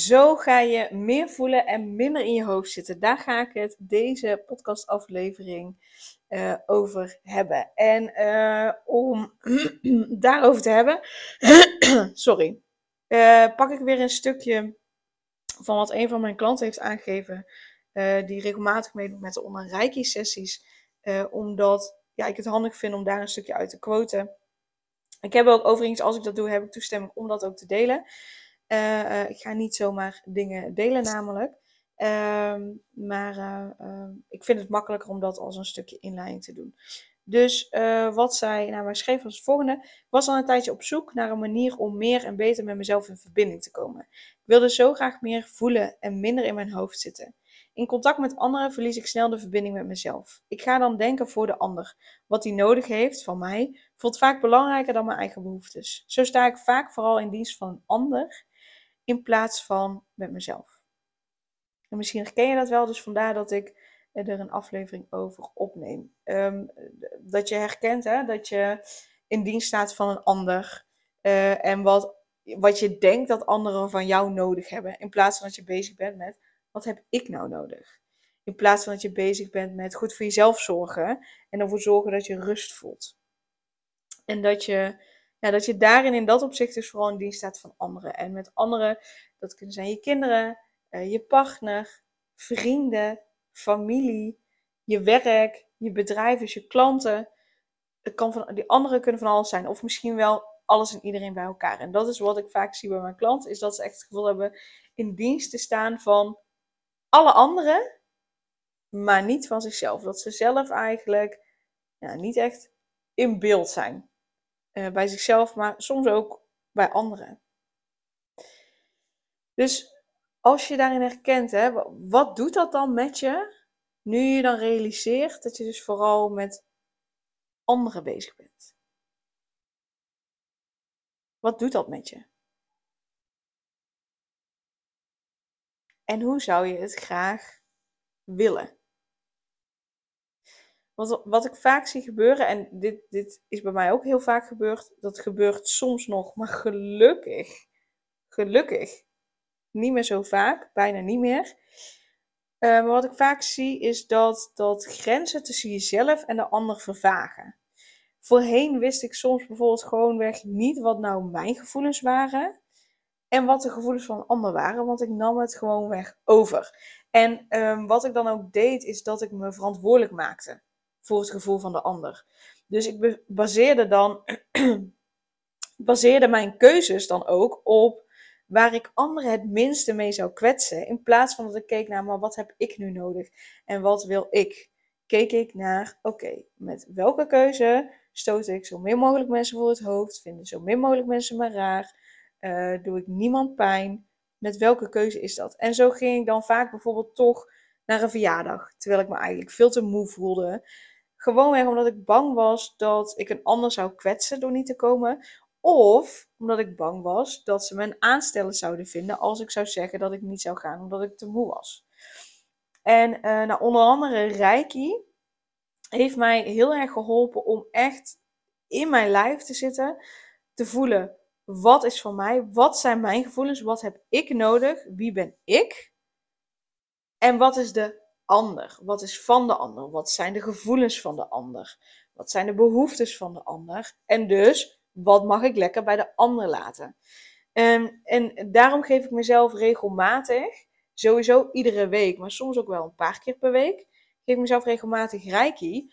Zo ga je meer voelen en minder in je hoofd zitten. Daar ga ik het deze podcastaflevering uh, over hebben. En uh, om daarover te hebben, sorry, uh, pak ik weer een stukje van wat een van mijn klanten heeft aangegeven, die regelmatig meedoet met de online Reiki sessies, omdat ja, ik het handig vind om daar een stukje uit te quoten. Ik heb ook overigens, als ik dat doe, heb ik toestemming om dat ook te delen. Uh, ik ga niet zomaar dingen delen namelijk. Uh, maar uh, ik vind het makkelijker om dat als een stukje inleiding te doen. Dus wat zij naar mij schreef was het volgende. was al een tijdje op zoek naar een manier om meer en beter met mezelf in verbinding te komen. Ik wilde zo graag meer voelen en minder in mijn hoofd zitten. In contact met anderen verlies ik snel de verbinding met mezelf. Ik ga dan denken voor de ander. Wat hij nodig heeft van mij voelt vaak belangrijker dan mijn eigen behoeftes. Zo sta ik vaak vooral in dienst van een ander in plaats van met mezelf. En misschien herken je dat wel, dus vandaar dat ik er een aflevering over opneem. Ehm, dat je herkent hè, dat je in dienst staat van een ander uh, en wat, wat je denkt dat anderen van jou nodig hebben, in plaats van dat je bezig bent met wat heb ik nou nodig. In plaats van dat je bezig bent met goed voor jezelf zorgen en ervoor zorgen dat je rust voelt. En dat je ja, dat je daarin in dat opzicht dus vooral in dienst staat van anderen. En met anderen, dat kunnen zijn je kinderen, uh, je partner, vrienden, familie, je werk, je bedrijf, dus je klanten. Het kan van, die anderen kunnen van alles zijn. Of misschien wel alles en iedereen bij elkaar. En dat is wat ik vaak zie bij mijn klanten. Is dat ze echt het gevoel hebben in dienst te staan van alle anderen. Maar niet van zichzelf. Dat ze zelf eigenlijk ja, niet echt in beeld zijn. Uh, bij zichzelf, maar soms ook bij anderen. Dus als je daarin herkent, hè, wat doet dat dan met je? Nu je dan realiseert dat je dus vooral met anderen bezig bent. Wat doet dat met je? En hoe zou je het graag willen? Wat, wat ik vaak zie gebeuren, en dit, dit is bij mij ook heel vaak gebeurd, dat gebeurt soms nog, maar gelukkig, gelukkig, niet meer zo vaak, bijna niet meer. Uh, maar wat ik vaak zie is dat, dat grenzen tussen jezelf en de ander vervagen. Voorheen wist ik soms bijvoorbeeld gewoonweg niet wat nou mijn gevoelens waren en wat de gevoelens van een ander waren, want ik nam het gewoonweg over. En um, wat ik dan ook deed, is dat ik me verantwoordelijk maakte voor het gevoel van de ander. Dus ik baseerde dan baseerde mijn keuzes dan ook op waar ik anderen het minste mee zou kwetsen. In plaats van dat ik keek naar, maar wat heb ik nu nodig en wat wil ik? Keek ik naar, oké, met welke keuze stoot ik zo min mogelijk mensen voor het hoofd? Vinden zo min mogelijk mensen me raar? Uh, doe ik niemand pijn? Met welke keuze is dat? En zo ging ik dan vaak bijvoorbeeld toch naar een verjaardag, terwijl ik me eigenlijk veel te moe voelde. Gewoonweg omdat ik bang was dat ik een ander zou kwetsen door niet te komen. Of omdat ik bang was dat ze me een aansteller zouden vinden als ik zou zeggen dat ik niet zou gaan omdat ik te moe was. En uh, nou, onder andere Reiki heeft mij heel erg geholpen om echt in mijn lijf te zitten, te voelen wat is van mij, wat zijn mijn gevoelens, wat heb ik nodig, wie ben ik en wat is de ander? Wat is van de ander? Wat zijn de gevoelens van de ander? Wat zijn de behoeftes van de ander? En dus, wat mag ik lekker bij de ander laten? Um, en daarom geef ik mezelf regelmatig, sowieso iedere week, maar soms ook wel een paar keer per week, geef ik mezelf regelmatig reiki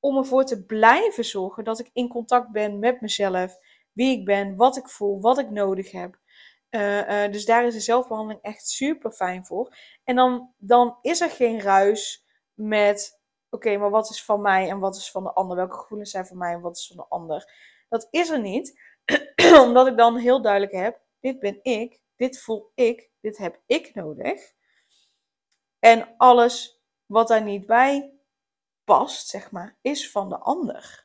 om ervoor te blijven zorgen dat ik in contact ben met mezelf, wie ik ben, wat ik voel, wat ik nodig heb. Uh, uh, dus daar is de zelfbehandeling echt super fijn voor. En dan, dan is er geen ruis met, oké, maar wat is van mij en wat is van de ander? Welke gevoelens zijn van mij en wat is van de ander? Dat is er niet, omdat ik dan heel duidelijk heb, dit ben ik, dit voel ik, dit heb ik nodig. En alles wat daar niet bij past, zeg maar, is van de ander.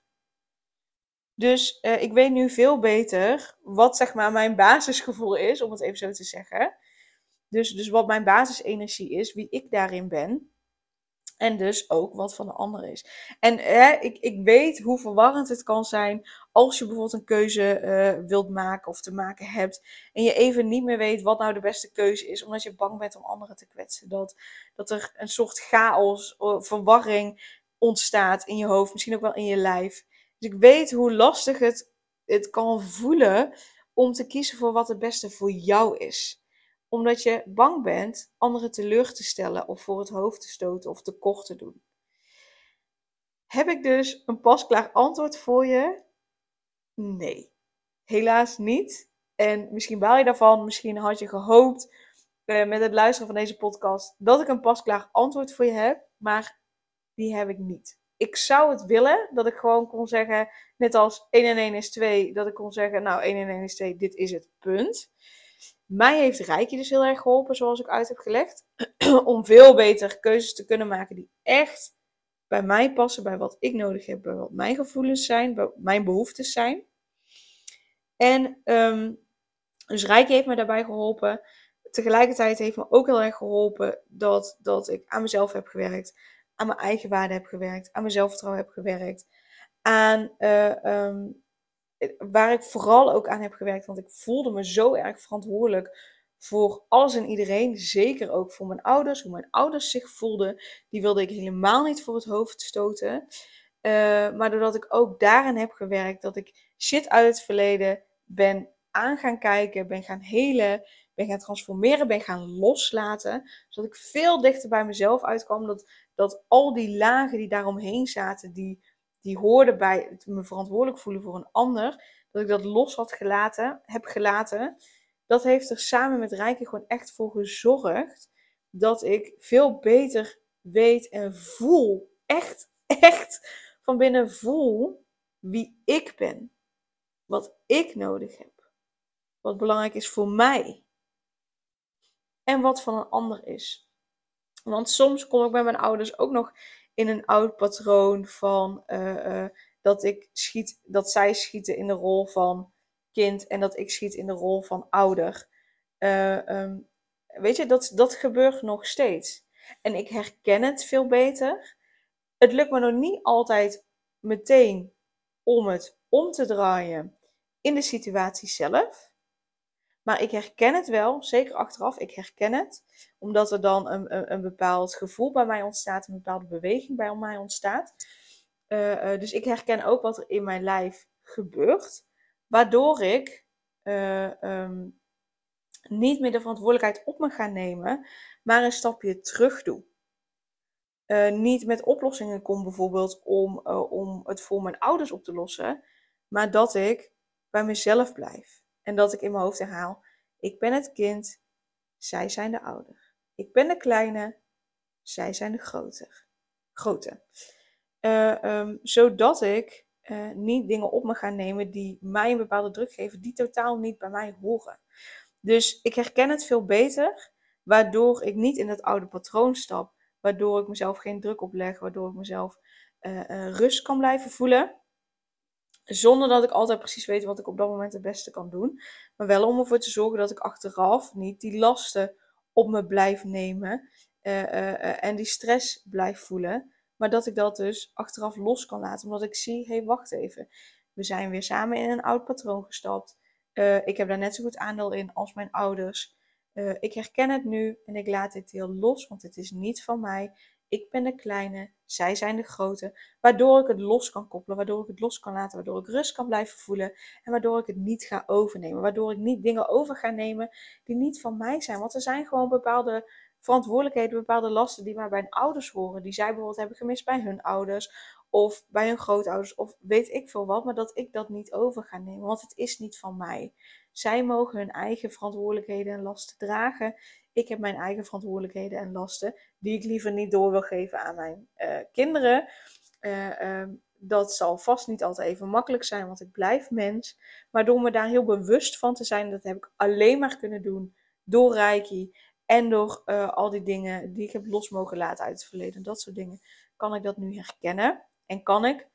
Dus uh, ik weet nu veel beter wat zeg maar mijn basisgevoel is, om het even zo te zeggen. Dus, dus wat mijn basisenergie is, wie ik daarin ben. En dus ook wat van de ander is. En hè, ik, ik weet hoe verwarrend het kan zijn als je bijvoorbeeld een keuze uh, wilt maken of te maken hebt. En je even niet meer weet wat nou de beste keuze is. Omdat je bang bent om anderen te kwetsen. Dat, dat er een soort chaos, verwarring ontstaat in je hoofd. Misschien ook wel in je lijf. Dus ik weet hoe lastig het, het kan voelen om te kiezen voor wat het beste voor jou is omdat je bang bent anderen teleur te stellen of voor het hoofd te stoten of tekort te doen. Heb ik dus een pasklaar antwoord voor je? Nee, helaas niet. En misschien baal je daarvan, misschien had je gehoopt uh, met het luisteren van deze podcast dat ik een pasklaar antwoord voor je heb, maar die heb ik niet. Ik zou het willen dat ik gewoon kon zeggen, net als 1 en 1 is 2, dat ik kon zeggen, nou 1 en 1 is 2, dit is het punt. Mij heeft Rijkje dus heel erg geholpen, zoals ik uit heb gelegd. om veel beter keuzes te kunnen maken die echt bij mij passen, bij wat ik nodig heb, bij wat mijn gevoelens zijn, bij mijn behoeftes zijn. En um, dus Rijkje heeft me daarbij geholpen. Tegelijkertijd heeft me ook heel erg geholpen dat, dat ik aan mezelf heb gewerkt, aan mijn eigen waarde heb gewerkt, aan mijn zelfvertrouwen heb gewerkt, aan uh, um, waar ik vooral ook aan heb gewerkt, want ik voelde me zo erg verantwoordelijk voor alles en iedereen. Zeker ook voor mijn ouders, hoe mijn ouders zich voelden. Die wilde ik helemaal niet voor het hoofd stoten. Uh, maar doordat ik ook daarin heb gewerkt, dat ik shit uit het verleden ben aan gaan kijken, ben gaan helen, ben gaan transformeren, ben gaan loslaten. Zodat ik veel dichter bij mezelf uitkwam. Dat, dat al die lagen die daaromheen zaten, die die hoorde bij het me verantwoordelijk voelen voor een ander, dat ik dat los had gelaten, heb gelaten, dat heeft er samen met Rijke gewoon echt voor gezorgd dat ik veel beter weet en voel, echt, echt van binnen voel wie ik ben. Wat ik nodig heb. Wat belangrijk is voor mij. En wat van een ander is. Want soms kom ik bij mijn ouders ook nog in een oud patroon van uh, uh, dat ik schiet, dat zij schieten in de rol van kind en dat ik schiet in de rol van ouder. Uh, um, weet je, dat, dat gebeurt nog steeds. En ik herken het veel beter. Het lukt me nog niet altijd meteen om het om te draaien in de situatie zelf. Maar ik herken het wel, zeker achteraf. Ik herken het, omdat er dan een, een, een bepaald gevoel bij mij ontstaat, een bepaalde beweging bij mij ontstaat. Uh, uh, dus ik herken ook wat er in mijn lijf gebeurt, waardoor ik uh, um, niet meer de verantwoordelijkheid op me ga nemen, maar een stapje terug doe. niet met oplossingen kom bijvoorbeeld om, om het voor mijn ouders op te lossen, maar dat ik bij mezelf blijf. En dat ik in mijn hoofd herhaal: Ik ben het kind, zij zijn de ouder. Ik ben de kleine, zij zijn de groter. grote. Uh, um, zodat ik uh, niet dingen op me ga nemen die mij een bepaalde druk geven, die totaal niet bij mij horen. Dus ik herken het veel beter, waardoor ik niet in het oude patroon stap, waardoor ik mezelf geen druk opleg, waardoor ik mezelf uh, rust kan blijven voelen. Zonder dat ik altijd precies weet wat ik op dat moment het beste kan doen. Maar wel om ervoor te zorgen dat ik achteraf niet die lasten op me blijf nemen. Uh, uh, en die stress blijf voelen. Maar dat ik dat dus achteraf los kan laten. Omdat ik zie, hé, hey, wacht even. We zijn weer samen in een oud patroon gestapt. Ik heb daar net zo goed aandeel in als mijn ouders. ik herken het nu en ik laat dit heel los, want het is niet van mij. Ik ben de kleine, zij zijn de grote. Waardoor ik het los kan koppelen, waardoor ik het los kan laten, waardoor ik rust kan blijven voelen. En waardoor ik het niet ga overnemen. Waardoor ik niet dingen over ga nemen die niet van mij zijn. Want er zijn gewoon bepaalde verantwoordelijkheden, bepaalde lasten die maar bij ouders horen. Die zij bijvoorbeeld hebben gemist bij hun ouders. Of bij hun grootouders. Of weet ik veel wat. Maar dat ik dat niet over ga nemen. Want het is niet van mij. Zij mogen hun eigen verantwoordelijkheden en lasten dragen. Ik heb mijn eigen verantwoordelijkheden en lasten, die ik liever niet door wil geven aan mijn uh, kinderen. Uh, um, dat zal vast niet altijd even makkelijk zijn, want ik blijf mens. Maar door me daar heel bewust van te zijn, dat heb ik alleen maar kunnen doen door Reiki. En door eh, al die dingen die ik heb los mogen laten uit het verleden. Dat soort dingen. Kan ik dat nu herkennen. En kan ik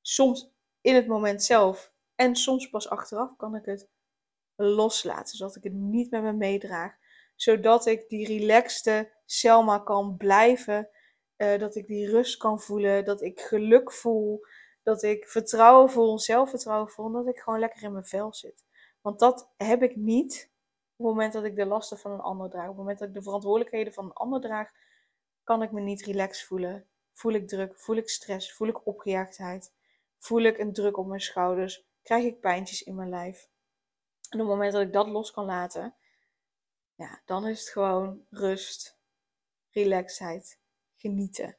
soms in het moment zelf. En soms pas achteraf kan ik het loslaten. Zodat ik het niet met me meedraag. Zodat ik die relaxte Selma kan blijven. Uh, dat ik die rust kan voelen. Dat ik geluk voel. Dat ik vertrouwen voel. Zelfvertrouwen voel. Dat ik gewoon lekker in mijn vel zit. Want dat heb ik niet op het moment dat ik de lasten van een ander draag. Op het moment dat ik de verantwoordelijkheden van een ander draag. Kan ik me niet relaxed voelen. Voel ik druk. Voel ik stress. Voel ik opgejaagdheid. Voel ik een druk op mijn schouders. Krijg ik pijntjes in mijn lijf. En op het moment dat ik dat los kan laten, ja, dan is het gewoon rust, relaxheid, genieten.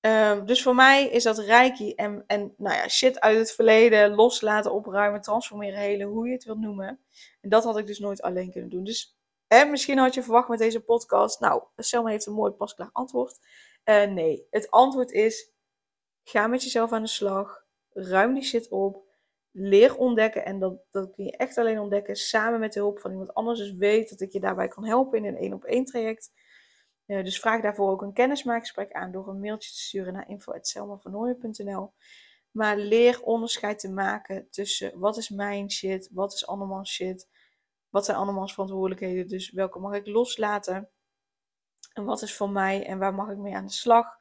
Ehm, dus voor mij is dat reiki en, en nou ja, shit uit het verleden loslaten, opruimen, transformeren, helen, hoe je het wilt noemen. En dat had ik dus nooit alleen kunnen doen. Dus hè, misschien had je verwacht met deze podcast, nou, Selma heeft een mooi pasklaar antwoord. Uh, nee, het antwoord is, ga met jezelf aan de slag, ruim die shit op, leer ontdekken. En dat, dat kun je echt alleen ontdekken samen met de hulp van iemand anders. Dus weet dat ik je daarbij kan helpen in een één op één traject. Uh, dus vraag daarvoor ook een kennismaakgesprek aan door een mailtje te sturen naar info.selmavernooien.nl. Maar leer onderscheid te maken tussen wat is mijn shit, wat is andermans shit, wat zijn andermans verantwoordelijkheden, dus welke mag ik loslaten en wat is van mij en waar mag ik mee aan de slag.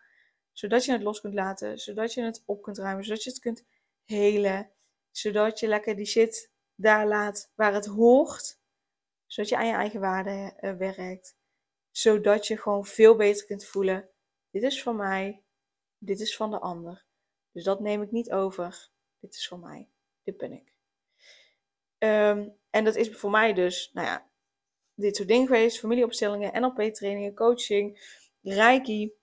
Zodat je het los kunt laten, zodat je het op kunt ruimen, zodat je het kunt helen, zodat je lekker die shit daar laat waar het hoort, zodat je aan je eigen waarde uh, werkt zodat je gewoon veel beter kunt voelen. Dit is van mij, dit is van de ander. Dus dat neem ik niet over. Dit is van mij, dit ben ik. Ehm, en dat is voor mij dus, nou ja, dit soort dingen geweest. Familieopstellingen, NLP-trainingen, coaching, reiki.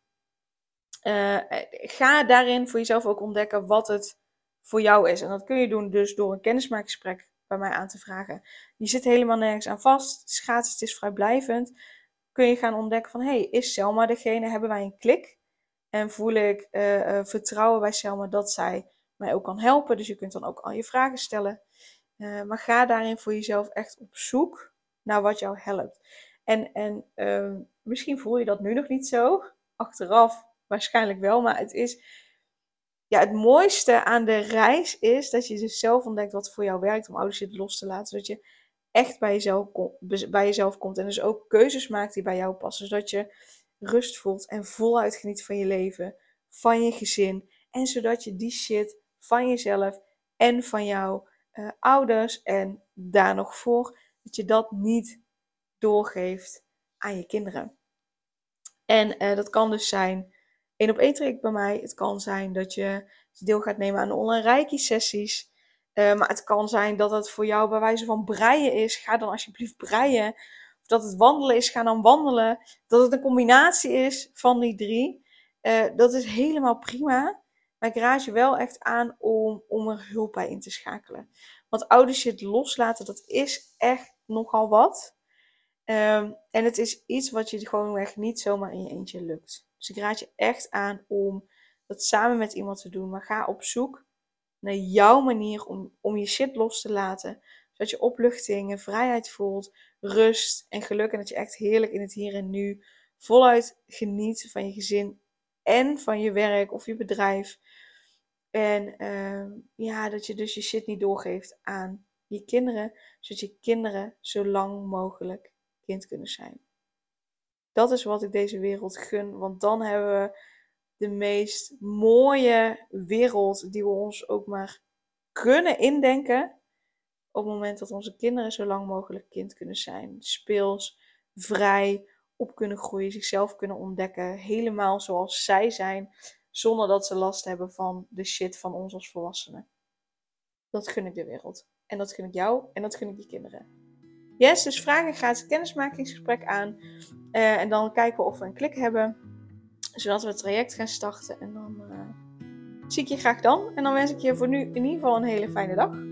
Uh, ga daarin voor jezelf ook ontdekken wat het voor jou is. En dat kun je doen dus door een kennismaakgesprek bij mij aan te vragen. Je zit helemaal nergens aan vast. Het het is vrijblijvend kun je gaan ontdekken van, hey, is Selma degene? Hebben wij een klik? En voel ik uh, uh, vertrouwen bij Selma dat zij mij ook kan helpen. Dus je kunt dan ook al je vragen stellen. Maar ga daarin voor jezelf echt op zoek naar wat jou helpt. En, en ehm, misschien voel je dat nu nog niet zo. Achteraf waarschijnlijk wel. Maar het is. Ja, het mooiste aan de reis is dat je dus zelf ontdekt wat voor jou werkt om oude shit los te laten. Zodat je echt bij jezelf, bij jezelf komt. En dus ook keuzes maakt die bij jou passen. Zodat je rust voelt en voluit geniet van je leven, van je gezin. En zodat je die shit van jezelf en van jouw uh, ouders en daar nog voor, dat je dat niet doorgeeft aan je kinderen. En uh, dat kan dus zijn één op één traject bij mij. Het kan zijn dat je deel gaat nemen aan de online reiki sessies. Uh, maar het kan zijn dat het voor jou bij wijze van breien is. Ga dan alsjeblieft breien. Of dat het wandelen is, ga dan wandelen. Dat het een combinatie is van die drie. Uh, dat is helemaal prima. Maar ik raad je wel echt aan om, om er hulp bij in te schakelen. Want oude shit loslaten, dat is echt nogal wat. Um, en het is iets wat je gewoon echt niet zomaar in je eentje lukt. Dus ik raad je echt aan om dat samen met iemand te doen. Maar ga op zoek naar jouw manier om, om je shit los te laten. Zodat je opluchting en vrijheid voelt, rust en geluk. En dat je echt heerlijk in het hier en nu voluit geniet van je gezin en van je werk of je bedrijf. En uh, ja, dat je dus je shit niet doorgeeft aan je kinderen, zodat je kinderen zo lang mogelijk kind kunnen zijn. Dat is wat ik deze wereld gun, want dan hebben we de meest mooie wereld die we ons ook maar kunnen indenken. Op het moment dat onze kinderen zo lang mogelijk kind kunnen zijn. Speels, vrij, op kunnen groeien, zichzelf kunnen ontdekken. Helemaal zoals zij zijn. Zonder dat ze last hebben van de shit van ons als volwassenen. Dat gun ik de wereld. En dat gun ik jou en dat gun ik je kinderen. Yes, dus vraag een gratis kennismakingsgesprek aan. Uh, en dan kijken we of we een klik hebben zodat we het traject gaan starten. En dan uh, zie ik je graag dan. En dan wens ik je voor nu in ieder geval een hele fijne dag.